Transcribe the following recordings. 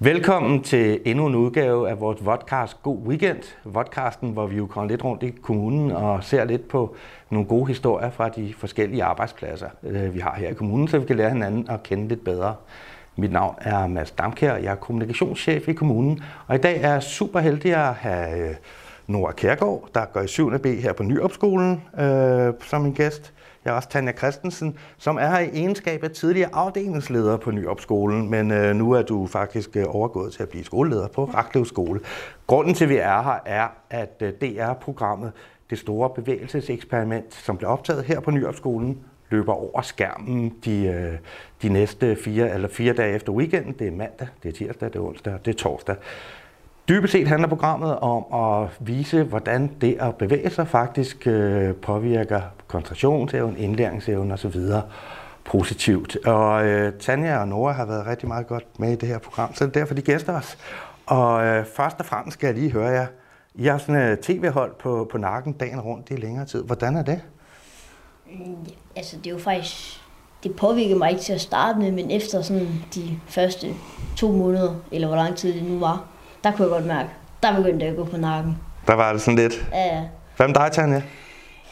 Velkommen til endnu en udgave af vores vodcast God Weekend. Vodcasten, hvor vi jo kommer lidt rundt i kommunen og ser lidt på nogle gode historier fra de forskellige arbejdspladser, øh, vi har her i kommunen, så vi kan lære hinanden at kende lidt bedre. Mit navn er Mads Damkær, jeg er kommunikationschef i kommunen, og i dag er jeg super heldig at have øh, Nora Kærgaard, der går i 7. B her på Nyopskolen øh, som en gæst. Jeg er også Tanja Christensen, som er her i egenskab af tidligere afdelingsleder på Nyopskolen, men øh, nu er du faktisk øh, overgået til at blive skoleleder på Raklev Skole. Grunden til, at vi er her, er, at øh, DR-programmet Det Store Bevægelseseksperiment, som blev optaget her på Nyopskolen, løber over skærmen de, øh, de næste fire, eller fire dage efter weekenden. Det er mandag, det er tirsdag, det er onsdag, det er torsdag. Dybest set handler programmet om at vise, hvordan det at bevæge sig faktisk øh, påvirker koncentrationsevnen, indlæringsevnen osv. positivt. Og øh, Tanja og Nora har været rigtig meget godt med i det her program, så det er derfor, de gæster os. Og øh, først og fremmest skal jeg lige høre jer. I har sådan et tv-hold på, på nakken dagen rundt i længere tid. Hvordan er det? Altså, det er jo faktisk... Det påvirkede mig ikke til at starte med, men efter sådan de første to måneder, eller hvor lang tid det nu var, der kunne jeg godt mærke, der begyndte jeg at gå på nakken. Der var det sådan lidt. Ja. Hvad med dig, Tanja?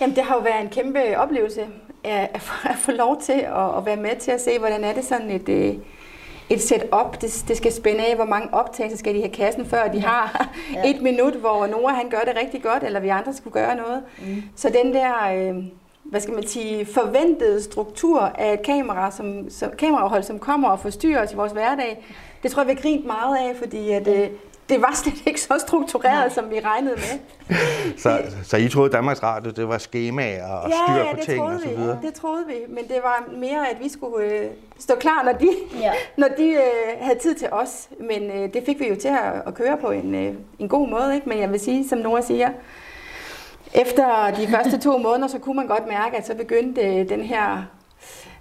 Jamen, det har jo været en kæmpe oplevelse at, at, få, at få lov til at, at være med til at se, hvordan er det sådan et, øh, et setup. Det, det skal spænde af, hvor mange optagelser skal de have kassen, før de har Ja. et minut, hvor Nora han gør det rigtig godt, eller vi andre skulle gøre noget. Mm. Så den der, øh, hvad skal man sige, forventede struktur af et kamera, som, som, kamerahold, som kommer og forstyrrer os i vores hverdag, det tror jeg, vi har grint meget af, fordi at, øh, det var slet ikke så struktureret, Nej. som vi regnede med. Så, så I troede, Danmarks Radio det var skemaer og styr ja, ja, på det ting og så vi. videre? Det troede vi, men det var mere, at vi skulle øh, stå klar, når de, Ja. når de øh, havde tid til os. Men øh, det fik vi jo til at, at køre på en, øh, en god måde. Ikke? Men jeg vil sige, som Nora siger, efter de første to måneder, så kunne man godt mærke, at så begyndte øh, den her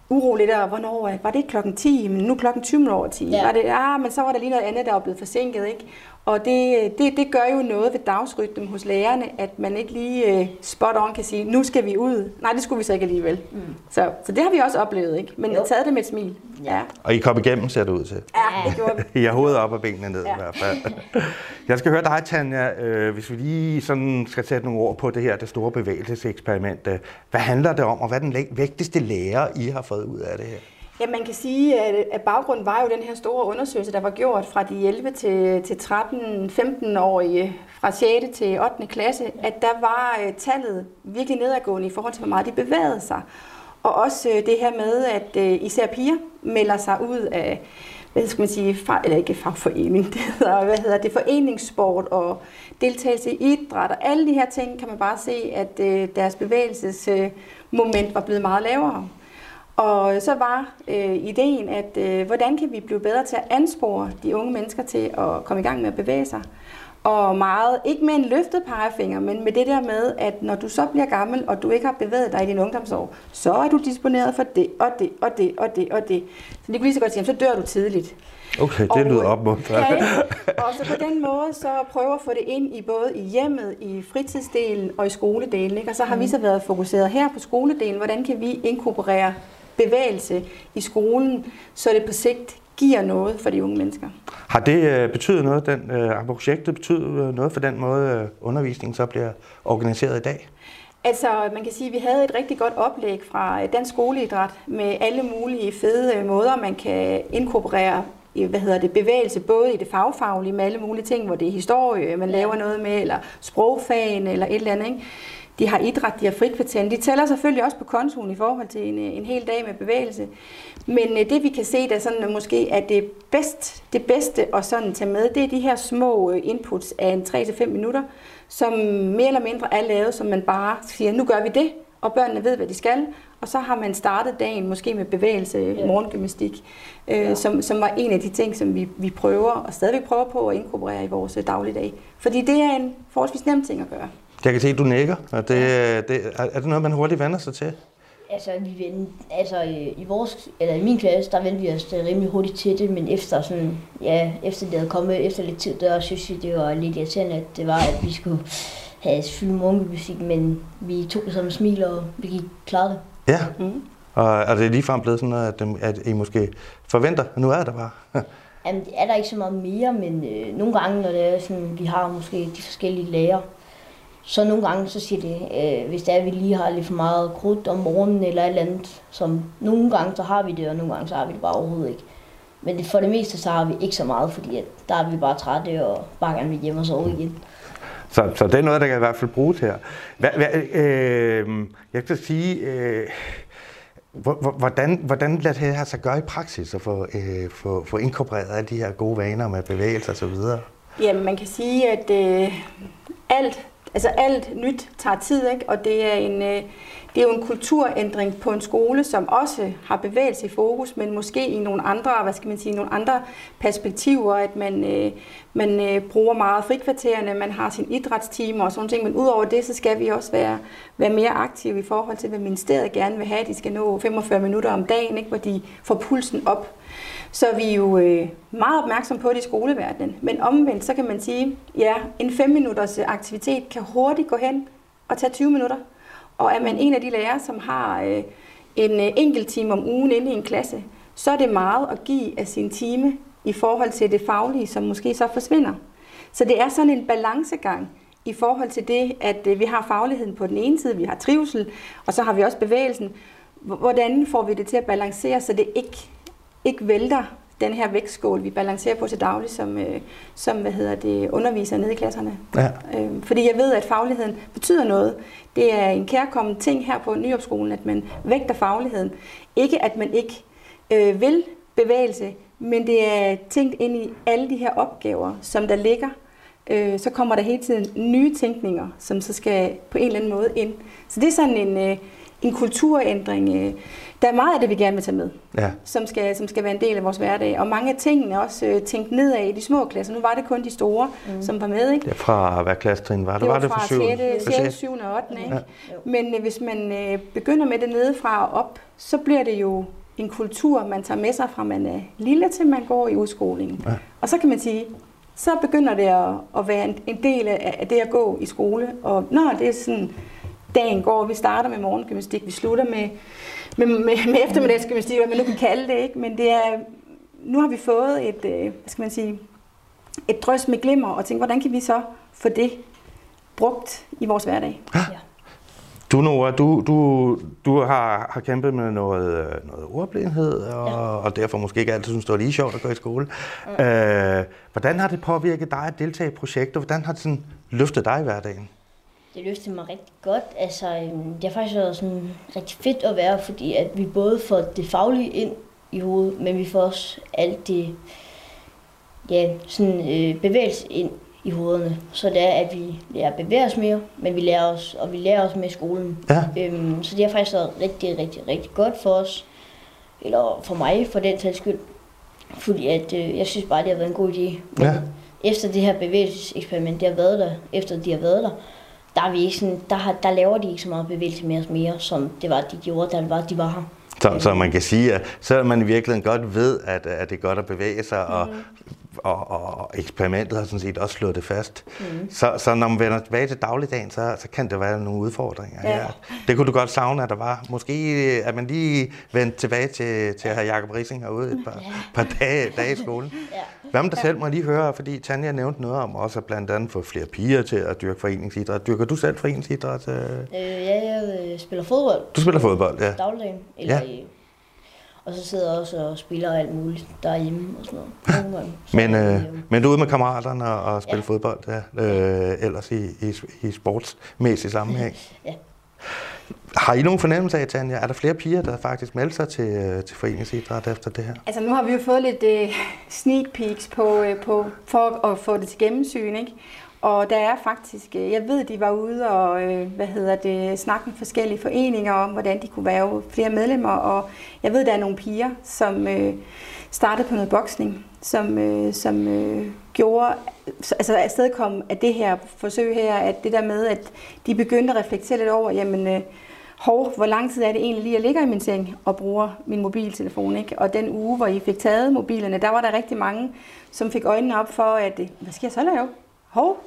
uro lidt, og hvornår øh, var det klokken 10, men nu klokken 20 minutter over 10. Ja. Var det, ja, men så var der lige noget andet, der var blevet forsinket. Ikke? Og det, det, det gør jo noget ved dagsrytmen hos lærerne, at man ikke lige øh, spot on kan sige, nu skal vi ud. Nej, det skulle vi så ikke alligevel. Mm. Så, så det har vi også oplevet, ikke? men Jo. taget det med et smil. Ja. Og I kom igennem, ser det ud til. ja det gjorde vi. I har hovedet op og benene ned ja. Ja. i hvert fald. Jeg skal høre dig, Tanja, øh, hvis vi lige sådan skal sætte nogle ord på det her, det store bevægelseseksperiment. øh, Hvad handler det om, og hvad er den læ- vigtigste lære, I har fået ud af det her? Ja, man kan sige, at, baggrunden var jo den her store undersøgelse, der var gjort fra de 11 til, til 13-15-årige, fra 6. til 8. klasse, at der var øh, tallet virkelig nedadgående i forhold til, hvor meget de bevægede sig. Og også øh, det her med, at øh, især piger melder sig ud af, hvad skal man sige, fag, eller ikke fagforening, det hedder, hvad hedder det, foreningssport og deltagelse i idræt og alle de her ting, kan man bare se, at deres bevægelsesmoment var blevet meget lavere. Og så var øh, ideen, at øh, hvordan kan vi blive bedre til at anspore de unge mennesker til at komme i gang med at bevæge sig. Og meget, ikke med en løftet pegefinger, men med det der med, at når du så bliver gammel, og du ikke har bevæget dig i dine ungdomsår, så er du disponeret for det, og det, og det, og det, og det. Så de kunne lige så godt sige, så dør du tidligt. Okay, det lyder opmuntrende. Ja, og så på den måde, så prøver at få det ind i både i hjemmet, i fritidsdelen og i skoledelen. Ikke? Og så har vi så været fokuseret her på skoledelen. Hvordan kan vi inkorporere bevægelse i skolen, så det på sigt giver noget for de unge mennesker? Har det øh, betydet noget, den, øh, har projektet betydet øh, noget for den måde, øh, undervisningen så bliver organiseret i dag? Altså, man kan sige, at vi havde et rigtig godt oplæg fra øh, Dansk Skoleidræt med alle mulige fede øh, måder, man kan inkorporere i, hvad hedder det, bevægelse, både i det fagfaglige med alle mulige ting, hvor det er historie, man laver noget med, eller sprogfagen, eller et eller andet. Ikke? De har idræt, de har frikvarteren. De tæller selvfølgelig også på kontoen i forhold til en, en hel dag med bevægelse. Men øh, det vi kan se, der sådan, måske er det, bedst, det bedste at sådan tage med, det er de her små øh, inputs af en 3-5 minutter, som mere eller mindre er lavet, som man bare siger, nu gør vi det, og børnene ved, hvad de skal, og så har man startet dagen måske med bevægelse, Ja. morgengymnastik, øh, Ja. som, som var en af de ting, som vi, vi prøver, og stadigvæk prøver på at inkorporere i vores øh, dagligdag. Fordi det er en forholdsvis nem ting at gøre. Jeg kan se, at du nikker. Og det, det, er er det noget, man hurtigt vender sig til? Altså, vi vendte, altså øh, i, vores, eller i min klasse, der vendte vi os da rimelig hurtigt til det, men efter sådan, ja, efter det havde kommet efter lidt tid, der synes jeg, det var lidt irriterende, at det var, at vi skulle have fyldt morgengymnastik, men vi tog det som smil, og vi gik klare det. Ja, Mm. og er det ligefrem blevet sådan noget, at, at I måske forventer, at nu er det bare? Jamen, det er der ikke så meget mere, men øh, nogle gange, når det er sådan, vi har måske de forskellige lærer, så nogle gange så siger det, øh, hvis det er, at vi lige har lidt for meget krudt om morgenen eller et eller andet, som nogle gange så har vi det, og nogle gange så har vi det bare overhovedet ikke. Men for det meste så har vi ikke så meget, fordi at der er vi bare trætte og bare gerne vil hjem og sove igen. Så, så det er noget, der kan i hvert fald bruges her. Hva, hva, øh, jeg skal sige, øh, hvordan, hvordan lader det her sig gøre i praksis at få, øh, få, få inkorporeret alle de her gode vaner med bevægelser osv.? Jamen, man kan sige, at øh, alt altså alt nyt tager tid, ikke? og det er, en, øh, det er jo en kulturændring på en skole, som også har bevægelse i fokus, men måske i nogle andre, hvad skal man sige, nogle andre perspektiver, at man, øh, man øh, bruger meget frikvartererne, man har sin idrætstime og sådan ting, men udover det, så skal vi også være, være mere aktive i forhold til, hvad ministeriet gerne vil have. De skal nå 45 minutter om dagen, ikke? hvor de får pulsen op. Så vi er jo øh, meget opmærksom på det i skoleverdenen. Men omvendt, så kan man sige, ja, en 5 minutters øh, aktivitet kan hurtigt gå hen og tage 20 minutter. Og er man en af de lærere, som har øh, en øh, enkelt time om ugen inde i en klasse, så er det meget at give af sin time i forhold til det faglige, som måske så forsvinder. Så det er sådan en balancegang i forhold til det, at øh, vi har fagligheden på den ene side, vi har trivsel, og så har vi også bevægelsen. Hvordan får vi det til at balancere, så det ikke ikke vælter den her vægtskål, vi balancerer på til daglig, som, øh, som hvad hedder det, underviser nede i klasserne. Ja. Øh, fordi jeg ved, at fagligheden betyder noget. Det er en kærkommen ting her på Nyopskolen, at man vægter fagligheden. Ikke at man ikke øh, vil bevægelse, men det er tænkt ind i alle de her opgaver, som der ligger. Øh, så kommer der hele tiden nye tænkninger, som så skal på en eller anden måde ind. Så det er sådan en, øh, en kulturændring. Øh, der er meget af det, vi gerne vil tage med, ja. som, skal, som skal være en del af vores hverdag. Og mange af tingene også øh, tænkt nedad i de små klasser. Nu var det kun de store, mm. som var med. Ikke? Ja, fra hvad klassetrin var det? Det var, var det fra 6. 6. 7. og 8. Ikke? Ja. Men øh, hvis man øh, begynder med det nedefra og op, så bliver det jo en kultur, man tager med sig fra man er lille til man går i udskolingen. Ja. Og så kan man sige, så begynder det at, at være en, en del af, af det at gå i skole. Og når det er sådan, dagen går, vi starter med morgengymnastik, vi slutter med med, med, med eftermiddagsgymnastik, hvad man nu kan kalde det. Ikke? Men det er, nu har vi fået et, øh, hvad skal man sige, et drøs med glimmer, og tænke, hvordan kan vi så få det brugt i vores hverdag? Ja. Du, Nora, du, du, du har, har kæmpet med noget, øh, noget ordblindhed, og, ja. og derfor måske ikke altid synes, det var lige sjovt at gå i skole. Ja. Øh, hvordan har det påvirket dig at deltage i projekter? Hvordan har det sådan løftet dig i hverdagen? Det løftede mig rigtig godt. Altså, øhm, det har faktisk været sådan rigtig fedt at være, fordi at vi både får det faglige ind i hovedet, men vi får også alt det ja, sådan, øh, bevægelse ind i hovederne. Så det er, at vi lærer at bevæge os mere, men vi lærer os, og vi lærer os med i skolen. Ja. Øhm, så det har faktisk været rigtig, rigtig, rigtig godt for os. Eller for mig, for den sags skyld. Fordi at, øh, jeg synes bare, det har været en god idé. Ja. Efter det her bevægelseseksperiment, det har været der, efter de har været der, der, er vi ikke sådan, der, har, der laver de ikke så meget bevægelse med os mere, som det var, de gjorde, da var, de var her. Så, så man kan sige, at selvom man i virkeligheden godt ved, at, at det er godt at bevæge sig, mm og, og eksperimentet har sådan set også slået det fast. Mm. Så, så når man vender tilbage til dagligdagen, så, så kan det være nogle udfordringer ja. her. Det kunne du godt savne, at der var. Måske at man lige vendte tilbage til, til at have Jacob Rising herude et par, ja. par dage, dage i skolen. ja. Hvad med dig selv må lige høre, fordi Tanja nævnte noget om også at blandt andet få flere piger til at dyrke foreningsidræt. Dyrker du selv foreningsidræt? Øh, ja, jeg øh, spiller fodbold. Du spiller fodbold, ja. Dagligdagen, eller ja. i og så sidder jeg også og spiller alt muligt derhjemme og sådan noget. men, øh, men du er ude med kammeraterne og, og spiller ja. fodbold ja, øh, ellers i, i, i sportsmæssig sammenhæng? ja. Har I nogen fornemmelse af, Tanja, er der flere piger, der faktisk melder sig til, øh, til foreningsidræt efter det her? Altså nu har vi jo fået lidt uh, sneak peeks på, uh, på, for at få det til gennemsyn, ikke? Og der er faktisk, øh, jeg ved, de var ude og, øh, hvad hedder det, snakke med forskellige foreninger om, hvordan de kunne være flere medlemmer. Og jeg ved, der er nogle piger, som øh, startede på noget boksning, som, øh, som gjorde, altså afsted kom af det her forsøg her, at det der med, at de begyndte at reflektere lidt over, jamen, hov, hvor lang tid er det egentlig lige, jeg ligger i min seng og bruger min mobiltelefon, ikke? Og den uge, hvor I fik taget mobilerne, der var der rigtig mange, som fik øjnene op for, at, hvad skal jeg så lave? Hov,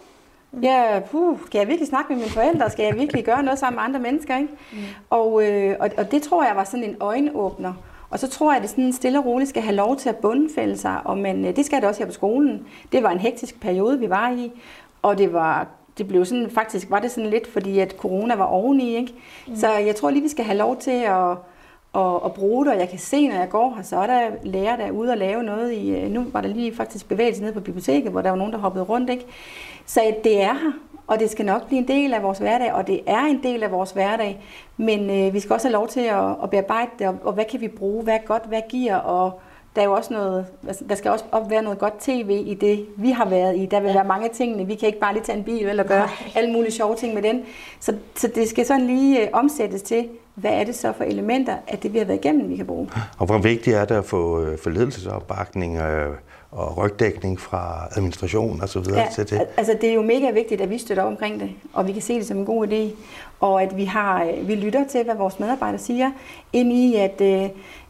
Ja, puh, skal jeg virkelig snakke med mine forældre? Skal jeg virkelig gøre noget sammen med andre mennesker? Ikke? Mm. Og, øh, og, og det tror jeg var sådan en øjenåbner. Og så tror jeg, at det sådan stille og roligt skal have lov til at bundfælde sig, og man, øh, det skal det også her på skolen. Det var en hektisk periode, vi var i, og det var det blev sådan, faktisk var det sådan lidt, fordi at corona var oveni, ikke? Mm. Så jeg tror lige, vi skal have lov til at, at, at bruge det, og jeg kan se, når jeg går her, så er der lærer, der er ude og lave noget i, øh, nu var der lige faktisk bevægelse nede på biblioteket, hvor der var nogen, der hoppede rundt, ikke? Så det er her, og det skal nok blive en del af vores hverdag, og det er en del af vores hverdag, men øh, vi skal også have lov til at, at bearbejde det, og, og hvad kan vi bruge, hvad er godt, hvad giver, og der er jo også noget, altså, der skal også op være noget godt tv i det, vi har været i. Der vil ja. være mange tingene. Vi kan ikke bare lige tage en bil eller gøre Nej. alle mulige sjove ting med den. Så, så det skal sådan lige øh, omsættes til, hvad er det så for elementer af det, vi har været igennem, vi kan bruge. Og hvor vigtigt er det at få, øh, få ledelsesopbakning øh, og rygdækning fra administration og så videre ja, til det? altså det er jo mega vigtigt, at vi støtter op omkring det, og vi kan se det som en god idé, og at vi, har, vi lytter til, hvad vores medarbejdere siger, ind i, at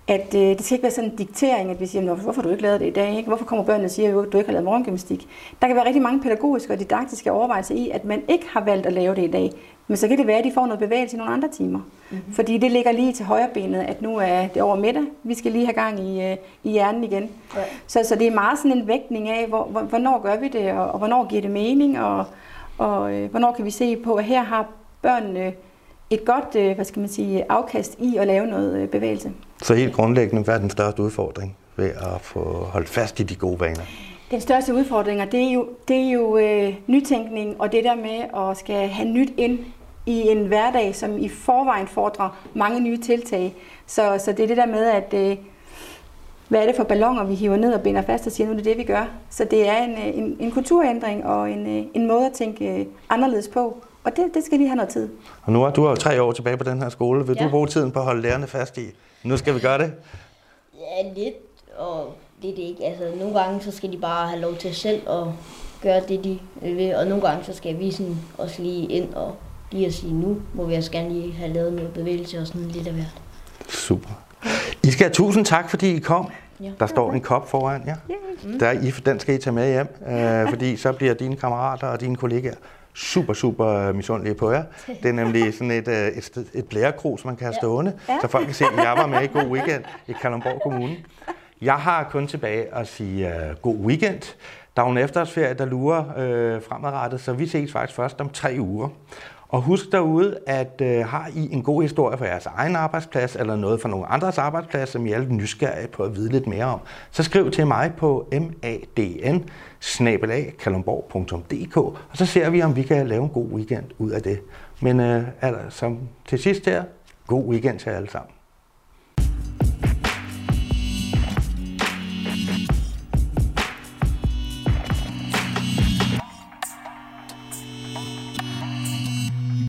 at øh, det skal ikke være sådan en diktering, at vi siger, hvorfor har du ikke lavet det i dag? Ikke? Hvorfor kommer børnene og siger, at du ikke har lavet morgengymnastik? Der kan være rigtig mange pædagogiske og didaktiske overvejelser i, at man ikke har valgt at lave det i dag. Men så kan det være, at de får noget bevægelse i nogle andre timer. Mm-hmm. Fordi det ligger lige til højre benet, at nu er det over middag. Vi skal lige have gang i, øh, i hjernen igen. Ja. Så, så det er meget sådan en vægtning af, hvor, hvor, hvornår gør vi det, og, og hvornår giver det mening, og, og øh, hvornår kan vi se på, at her har børnene et godt øh, hvad skal man sige, afkast i at lave noget øh, bevægelse. Så helt grundlæggende, hvad er den største udfordring ved at få holdt fast i de gode vaner? Den største udfordring, det er jo, det er jo øh, nytænkning og det der med at skal have nyt ind i en hverdag, som i forvejen fordrer mange nye tiltag. Så, så det er det der med, at øh, hvad er det for ballonger, vi hiver ned og binder fast og siger, nu er det det, vi gør. Så det er en, øh, en, en kulturændring og en, øh, en måde at tænke øh, anderledes på. Og det, det skal lige have noget tid. Og nu er du jo tre år tilbage på den her skole. Vil ja. du bruge tiden på at holde lærerne fast i? Nu skal vi gøre det? Ja, lidt. Og det er det ikke. Altså, nogle gange så skal de bare have lov til selv at gøre det, de vil. Og nogle gange så skal vi sådan også lige ind og lige at sige, nu må vi også gerne lige have lavet noget bevægelse og sådan lidt af hvert. Super. I skal have tusind tak, fordi I kom. Ja. Der står en kop foran jer. Ja. Der, I, den skal I tage med hjem, øh, fordi så bliver dine kammerater og dine kollegaer super, super misundelige på jer. Det er nemlig sådan et, øh, et, et blærekrus, man kan have stående, ja. så folk kan se, at jeg var med i God Weekend i Kalundborg Kommune. Jeg har kun tilbage at sige uh, god weekend. Der er en efterårsferie, der lurer uh, fremadrettet, så vi ses faktisk først om tre uger. Og husk derude, at øh, har I en god historie fra jeres egen arbejdsplads, eller noget fra nogle andres arbejdsplads, som I er lidt nysgerrige på at vide lidt mere om, så skriv til mig på madn og så ser vi, om vi kan lave en god weekend ud af det. Men øh, altså, som til sidst her, god weekend til alle sammen.